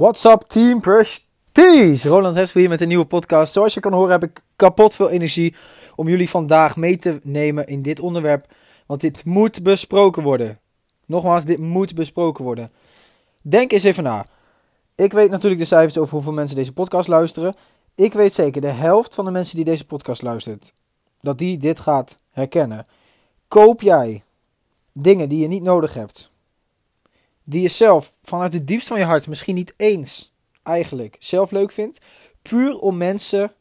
What's up team Prestige? Roland Hesel hier met een nieuwe podcast. Zoals je kan horen heb ik kapot veel energie om jullie vandaag mee te nemen in dit onderwerp. Want dit moet besproken worden. Nogmaals, dit moet besproken worden. Denk eens even na. Ik weet natuurlijk de cijfers over hoeveel mensen deze podcast luisteren. Ik weet zeker de helft van de mensen die deze podcast luistert, dat die dit gaat herkennen. Koop jij dingen die je niet nodig hebt? Die je zelf vanuit het diepst van je hart misschien niet eens eigenlijk zelf leuk vindt, puur om mensen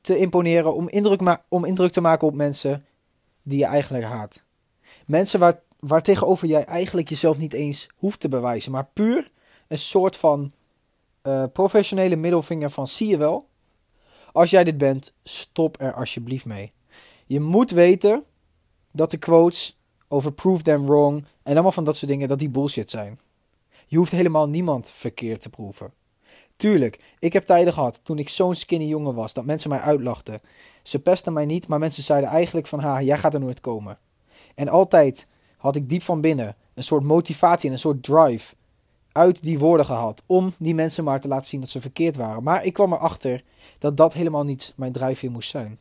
te imponeren, om indruk, om indruk te maken op mensen die je eigenlijk haat. Mensen waar, waar tegenover jij eigenlijk jezelf niet eens hoeft te bewijzen, maar puur een soort van uh, professionele middelvinger van zie je wel. Als jij dit bent, stop er alsjeblieft mee. Je moet weten dat de quotes over prove them wrong en allemaal van dat soort dingen, dat die bullshit zijn. Je hoeft helemaal niemand verkeerd te proeven. Tuurlijk, ik heb tijden gehad toen ik zo'n skinny jongen was dat mensen mij uitlachten. Ze pesten mij niet, maar mensen zeiden eigenlijk van ha, jij gaat er nooit komen. En altijd had ik diep van binnen een soort motivatie en een soort drive uit die woorden gehad om die mensen maar te laten zien dat ze verkeerd waren. Maar ik kwam erachter dat dat helemaal niet mijn drijfveer moest zijn.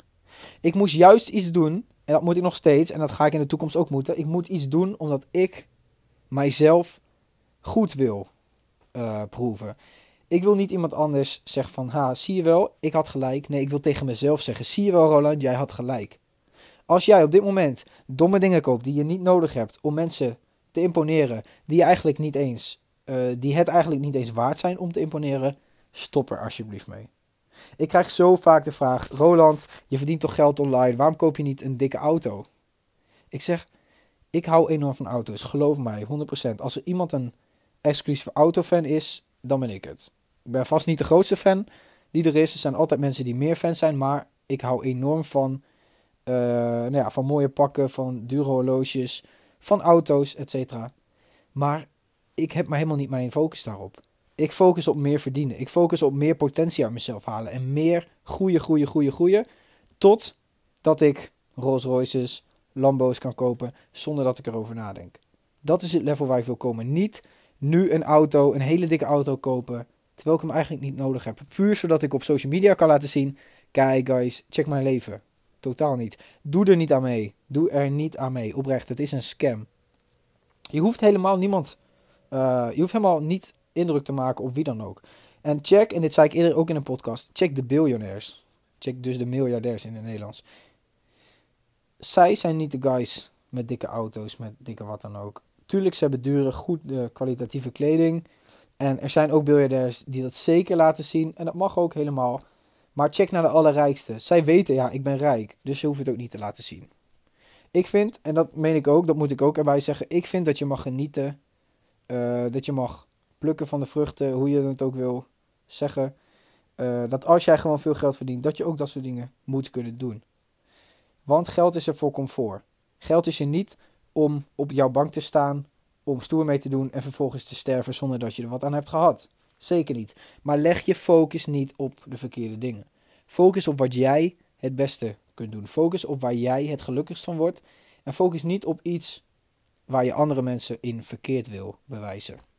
Ik moest juist iets doen en dat moet ik nog steeds. En dat ga ik in de toekomst ook moeten. Ik moet iets doen omdat ik mijzelf goed wil uh, proeven. Ik wil niet iemand anders zeggen van, ha, zie je wel, ik had gelijk. Nee, ik wil tegen mezelf zeggen, zie je wel Roland, jij had gelijk. Als jij op dit moment domme dingen koopt die je niet nodig hebt om mensen te imponeren, die je eigenlijk niet eens, uh, die het eigenlijk niet eens waard zijn om te imponeren, stop er alsjeblieft mee. Ik krijg zo vaak de vraag: Roland, je verdient toch geld online? Waarom koop je niet een dikke auto? Ik zeg: Ik hou enorm van auto's. Geloof mij, 100%. Als er iemand een exclusieve autofan is, dan ben ik het. Ik ben vast niet de grootste fan die er is. Er zijn altijd mensen die meer fan zijn. Maar ik hou enorm van, uh, nou ja, van mooie pakken, van dure horloges, van auto's, etc. Maar ik heb maar helemaal niet mijn focus daarop. Ik focus op meer verdienen. Ik focus op meer potentie uit mezelf halen. En meer groeien, groeien, groeien, groeien. Tot dat ik Rolls Royces, Lambo's kan kopen zonder dat ik erover nadenk. Dat is het level waar ik wil komen. Niet nu een auto, een hele dikke auto kopen. Terwijl ik hem eigenlijk niet nodig heb. Puur zodat ik op social media kan laten zien. Kijk guys, check mijn leven. Totaal niet. Doe er niet aan mee. Doe er niet aan mee. Oprecht, het is een scam. Je hoeft helemaal niemand. Uh, je hoeft helemaal niet indruk te maken op wie dan ook. En check, en dit zei ik eerder ook in een podcast, check de biljonairs. Check dus de miljardairs in het Nederlands. Zij zijn niet de guys met dikke auto's, met dikke wat dan ook. Tuurlijk, ze hebben dure, goed kwalitatieve kleding. En er zijn ook biljardairs die dat zeker laten zien. En dat mag ook helemaal. Maar check naar de allerrijkste. Zij weten, ja, ik ben rijk. Dus ze hoeven het ook niet te laten zien. Ik vind, en dat meen ik ook, dat moet ik ook erbij zeggen. Ik vind dat je mag genieten. Uh, dat je mag plukken van de vruchten, hoe je het ook wil zeggen. Uh, dat als jij gewoon veel geld verdient, dat je ook dat soort dingen moet kunnen doen. Want geld is er voor comfort. Geld is er niet om op jouw bank te staan, om stoer mee te doen en vervolgens te sterven zonder dat je er wat aan hebt gehad. Zeker niet. Maar leg je focus niet op de verkeerde dingen. Focus op wat jij het beste kunt doen. Focus op waar jij het gelukkigst van wordt. En focus niet op iets waar je andere mensen in verkeerd wil bewijzen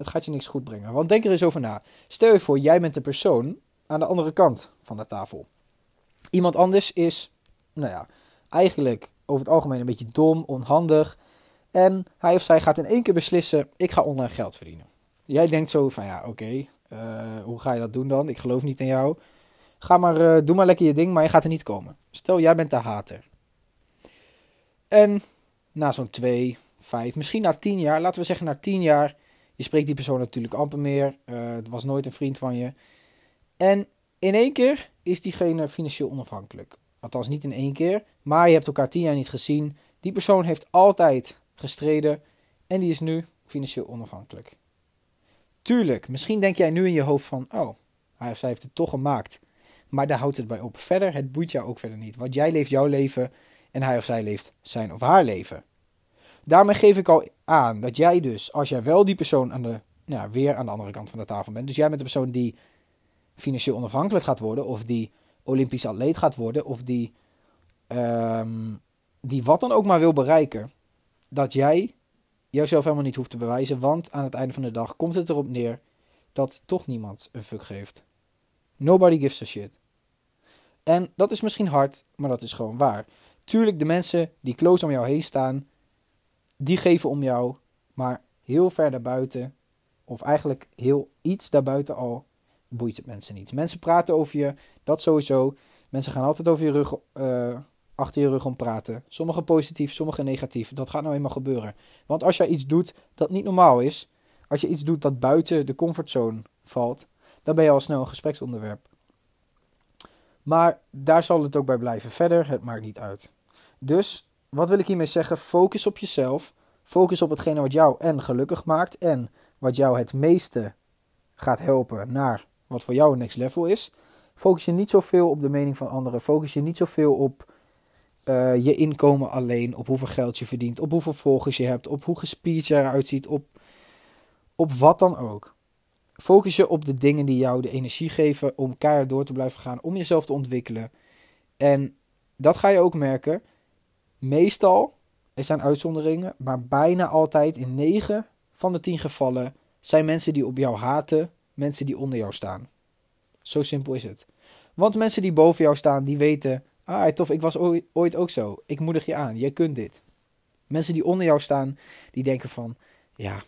het gaat je niks goed brengen. Want denk er eens over na. Stel je voor, jij bent de persoon aan de andere kant van de tafel. Iemand anders is, nou ja, eigenlijk over het algemeen een beetje dom, onhandig. En hij of zij gaat in één keer beslissen: ik ga online geld verdienen. Jij denkt zo van ja, oké, eh, hoe ga je dat doen dan? Ik geloof niet in jou. Ga maar, uh, doe maar lekker je ding, maar je gaat er niet komen. Stel, jij bent de hater. En na zo'n twee, vijf, misschien na tien jaar, laten we zeggen na tien jaar, je spreekt die persoon natuurlijk amper meer. Het was nooit een vriend van je. En in één keer is diegene financieel onafhankelijk. Althans niet in één keer, maar je hebt elkaar tien jaar niet gezien. Die persoon heeft altijd gestreden en die is nu financieel onafhankelijk. Tuurlijk, misschien denk jij nu in je hoofd van, oh, hij of zij heeft het toch gemaakt. Maar daar houdt het bij op. Verder, het boeit jou ook verder niet. Want jij leeft jouw leven en hij of zij leeft zijn of haar leven. Daarmee geef ik al aan dat jij dus, als jij wel die persoon aan de, nou, weer aan de andere kant van de tafel bent, dus jij bent de persoon die financieel onafhankelijk gaat worden, of die Olympisch atleet gaat worden, of die, um, die wat dan ook maar wil bereiken, dat jij jouzelf helemaal niet hoeft te bewijzen, want aan het einde van de dag komt het erop neer, dat toch niemand een fuck geeft. Nobody gives a shit. En dat is misschien hard, maar dat is gewoon waar. Tuurlijk, de mensen die close om jou heen staan, die geven om jou, maar heel ver daarbuiten, of eigenlijk heel iets daarbuiten al, boeit het mensen niet. Mensen praten over je, dat sowieso. Mensen gaan altijd over je rug, uh, achter je rug om praten. Sommige positief, sommige negatief. Dat gaat nou eenmaal gebeuren. Want als jij iets doet dat niet normaal is, als je iets doet dat buiten de comfortzone valt, dan ben je al snel een gespreksonderwerp. Maar daar zal het ook bij blijven. Verder, het maakt niet uit. Dus, wat wil ik hiermee zeggen? Focus op jezelf. Focus op hetgene wat jou en gelukkig maakt. En wat jou het meeste gaat helpen naar wat voor jou een next level is. Focus je niet zoveel op de mening van anderen. Focus je niet zoveel op uh, je inkomen alleen. Op hoeveel geld je verdient. Op hoeveel volgers je hebt. Op hoe gespierd je eruit ziet. Op, op wat dan ook. Focus je op de dingen die jou de energie geven om keihard door te blijven gaan. Om jezelf te ontwikkelen. En dat ga je ook merken. Meestal, er zijn uitzonderingen, maar bijna altijd in 9 van de 10 gevallen zijn mensen die op jou haten, mensen die onder jou staan. Zo simpel is het. Want mensen die boven jou staan, die weten, ah tof, ik was ooit ook zo. Ik moedig je aan, jij kunt dit. Mensen die onder jou staan, die denken van, ja,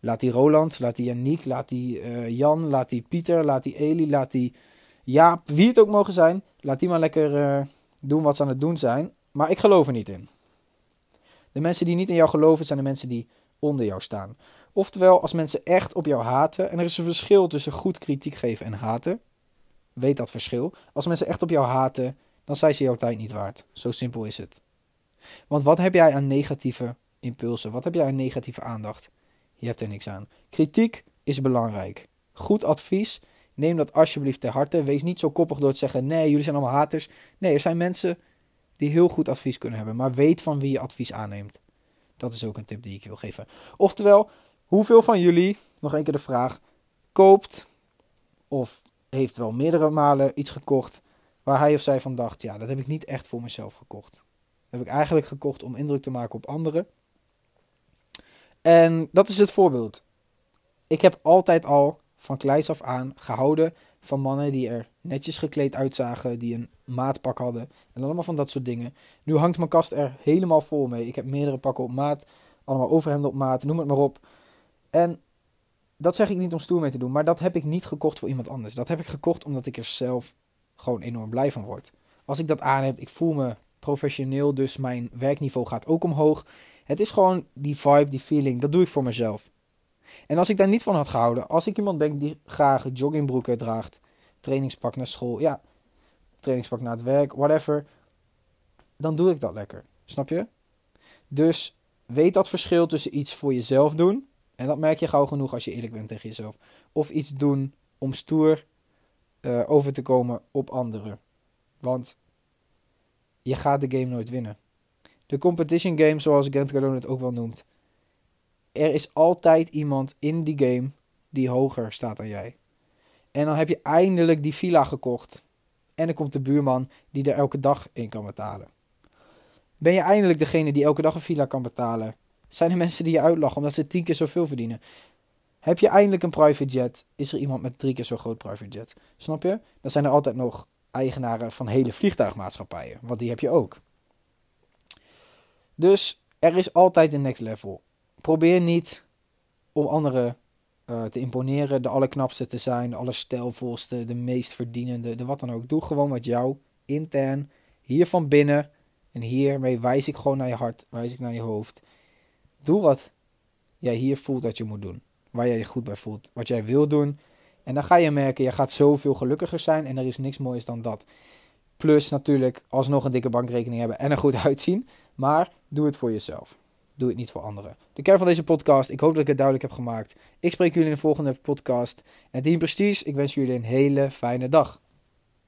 laat die Roland, laat die Yannick, laat die uh, Jan, laat die Pieter, laat die Eli, laat die Jaap, wie het ook mogen zijn, laat die maar lekker uh, doen wat ze aan het doen zijn. Maar ik geloof er niet in. De mensen die niet in jou geloven, zijn de mensen die onder jou staan. Oftewel, als mensen echt op jou haten, en er is een verschil tussen goed kritiek geven en haten. Weet dat verschil. Als mensen echt op jou haten, dan zijn ze jouw tijd niet waard. Zo simpel is het. Want wat heb jij aan negatieve impulsen? Wat heb jij aan negatieve aandacht? Je hebt er niks aan. Kritiek is belangrijk. Goed advies, neem dat alsjeblieft ter harte. Wees niet zo koppig door te zeggen: nee, jullie zijn allemaal haters. Nee, er zijn mensen die heel goed advies kunnen hebben, maar weet van wie je advies aanneemt. Dat is ook een tip die ik wil geven. Oftewel, hoeveel van jullie, nog een keer de vraag, koopt of heeft wel meerdere malen iets gekocht waar hij of zij van dacht: ja, dat heb ik niet echt voor mezelf gekocht. Dat heb ik eigenlijk gekocht om indruk te maken op anderen. En dat is het voorbeeld. Ik heb altijd al van kleins af aan gehouden van mannen die er netjes gekleed uitzagen, die een maatpak hadden en allemaal van dat soort dingen. Nu hangt mijn kast er helemaal vol mee. Ik heb meerdere pakken op maat, allemaal overhemden op maat, noem het maar op. En dat zeg ik niet om stoer mee te doen, maar dat heb ik niet gekocht voor iemand anders. Dat heb ik gekocht omdat ik er zelf gewoon enorm blij van word. Als ik dat aan heb, ik voel me professioneel, dus mijn werkniveau gaat ook omhoog. Het is gewoon die vibe, die feeling, dat doe ik voor mezelf. En als ik daar niet van had gehouden, als ik iemand ben die graag joggingbroeken draagt, trainingspak naar school, ja, trainingspak naar het werk, whatever, dan doe ik dat lekker. Snap je? Dus weet dat verschil tussen iets voor jezelf doen, en dat merk je gauw genoeg als je eerlijk bent tegen jezelf, of iets doen om stoer uh, over te komen op anderen. Want je gaat de game nooit winnen. De competition game, zoals Grant Cardone het ook wel noemt, er is altijd iemand in die game die hoger staat dan jij. En dan heb je eindelijk die villa gekocht. En dan komt de buurman die er elke dag in kan betalen. Ben je eindelijk degene die elke dag een villa kan betalen? Zijn er mensen die je uitlachen omdat ze tien keer zoveel verdienen? Heb je eindelijk een private jet? Is er iemand met drie keer zo groot private jet? Snap je? Dan zijn er altijd nog eigenaren van hele vliegtuigmaatschappijen. Want die heb je ook. Dus er is altijd een next level. Probeer niet om anderen uh, te imponeren, de allerknapste te zijn, de allerstijlvolste, de meest verdienende, de wat dan ook. Doe gewoon wat jou intern, hier van binnen. En hiermee wijs ik gewoon naar je hart, wijs ik naar je hoofd. Doe wat jij hier voelt dat je moet doen. Waar jij je goed bij voelt. Wat jij wil doen. En dan ga je merken, je gaat zoveel gelukkiger zijn. En er is niks moois dan dat. Plus natuurlijk alsnog een dikke bankrekening hebben en er goed uitzien. Maar doe het voor jezelf. Doe het niet voor anderen. De kern van deze podcast. Ik hoop dat ik het duidelijk heb gemaakt. Ik spreek jullie in de volgende podcast. En Team Prestige, ik wens jullie een hele fijne dag.